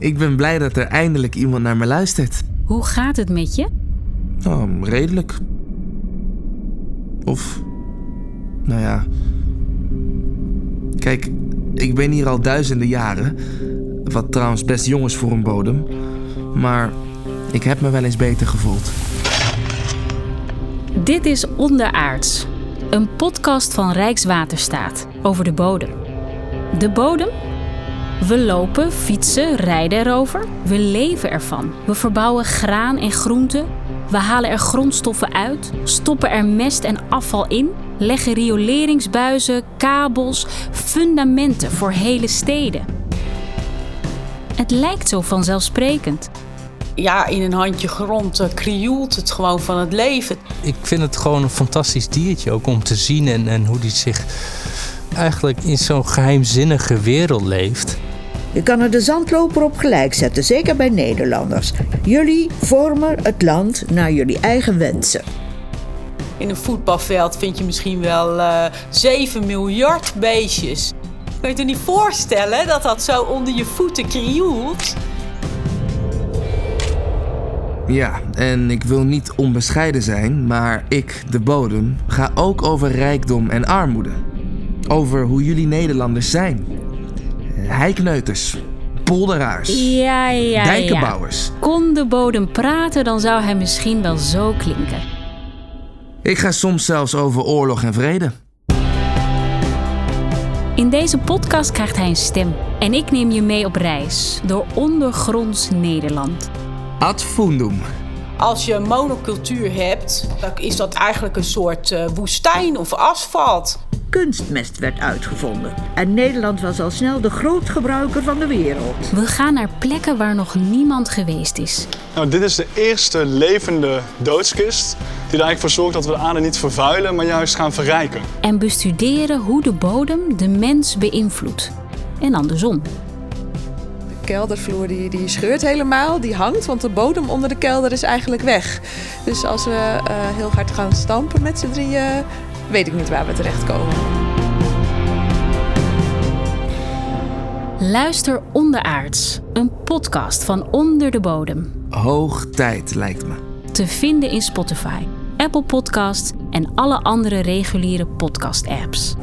Ik ben blij dat er eindelijk iemand naar me luistert. Hoe gaat het met je? Oh, redelijk. Of, nou ja. Kijk, ik ben hier al duizenden jaren. Wat trouwens best jong is voor een bodem. Maar ik heb me wel eens beter gevoeld. Dit is Onderaards, een podcast van Rijkswaterstaat over de bodem. De bodem? We lopen, fietsen, rijden erover. We leven ervan. We verbouwen graan en groenten. We halen er grondstoffen uit, stoppen er mest en afval in, leggen rioleringsbuizen, kabels, fundamenten voor hele steden. Het lijkt zo vanzelfsprekend. Ja, in een handje grond uh, krioelt het gewoon van het leven. Ik vind het gewoon een fantastisch diertje ook om te zien en, en hoe die zich eigenlijk in zo'n geheimzinnige wereld leeft. Je kan er de zandloper op gelijk zetten, zeker bij Nederlanders. Jullie vormen het land naar jullie eigen wensen. In een voetbalveld vind je misschien wel uh, 7 miljard beestjes. Kun je je niet voorstellen dat dat zo onder je voeten krioelt? Ja, en ik wil niet onbescheiden zijn, maar ik, de bodem, ga ook over rijkdom en armoede. Over hoe jullie Nederlanders zijn. Heikneuters, polderaars, Ja, ja, dijkenbouwers. ja. Kon de bodem praten, dan zou hij misschien wel zo klinken. Ik ga soms zelfs over oorlog en vrede. In deze podcast krijgt hij een stem. En ik neem je mee op reis door ondergronds Nederland. Ad fundum. Als je monocultuur hebt, dan is dat eigenlijk een soort uh, woestijn of asfalt. Kunstmest werd uitgevonden en Nederland was al snel de grootgebruiker van de wereld. We gaan naar plekken waar nog niemand geweest is. Nou, dit is de eerste levende doodskist die er eigenlijk voor zorgt dat we de aarde niet vervuilen, maar juist gaan verrijken. En bestuderen hoe de bodem de mens beïnvloedt. En andersom. De keldervloer die, die scheurt helemaal, die hangt, want de bodem onder de kelder is eigenlijk weg. Dus als we uh, heel hard gaan stampen met z'n drieën, weet ik niet waar we terechtkomen. Luister Onderaards, een podcast van Onder de Bodem. Hoog tijd, lijkt me. Te vinden in Spotify, Apple Podcasts en alle andere reguliere podcast-apps.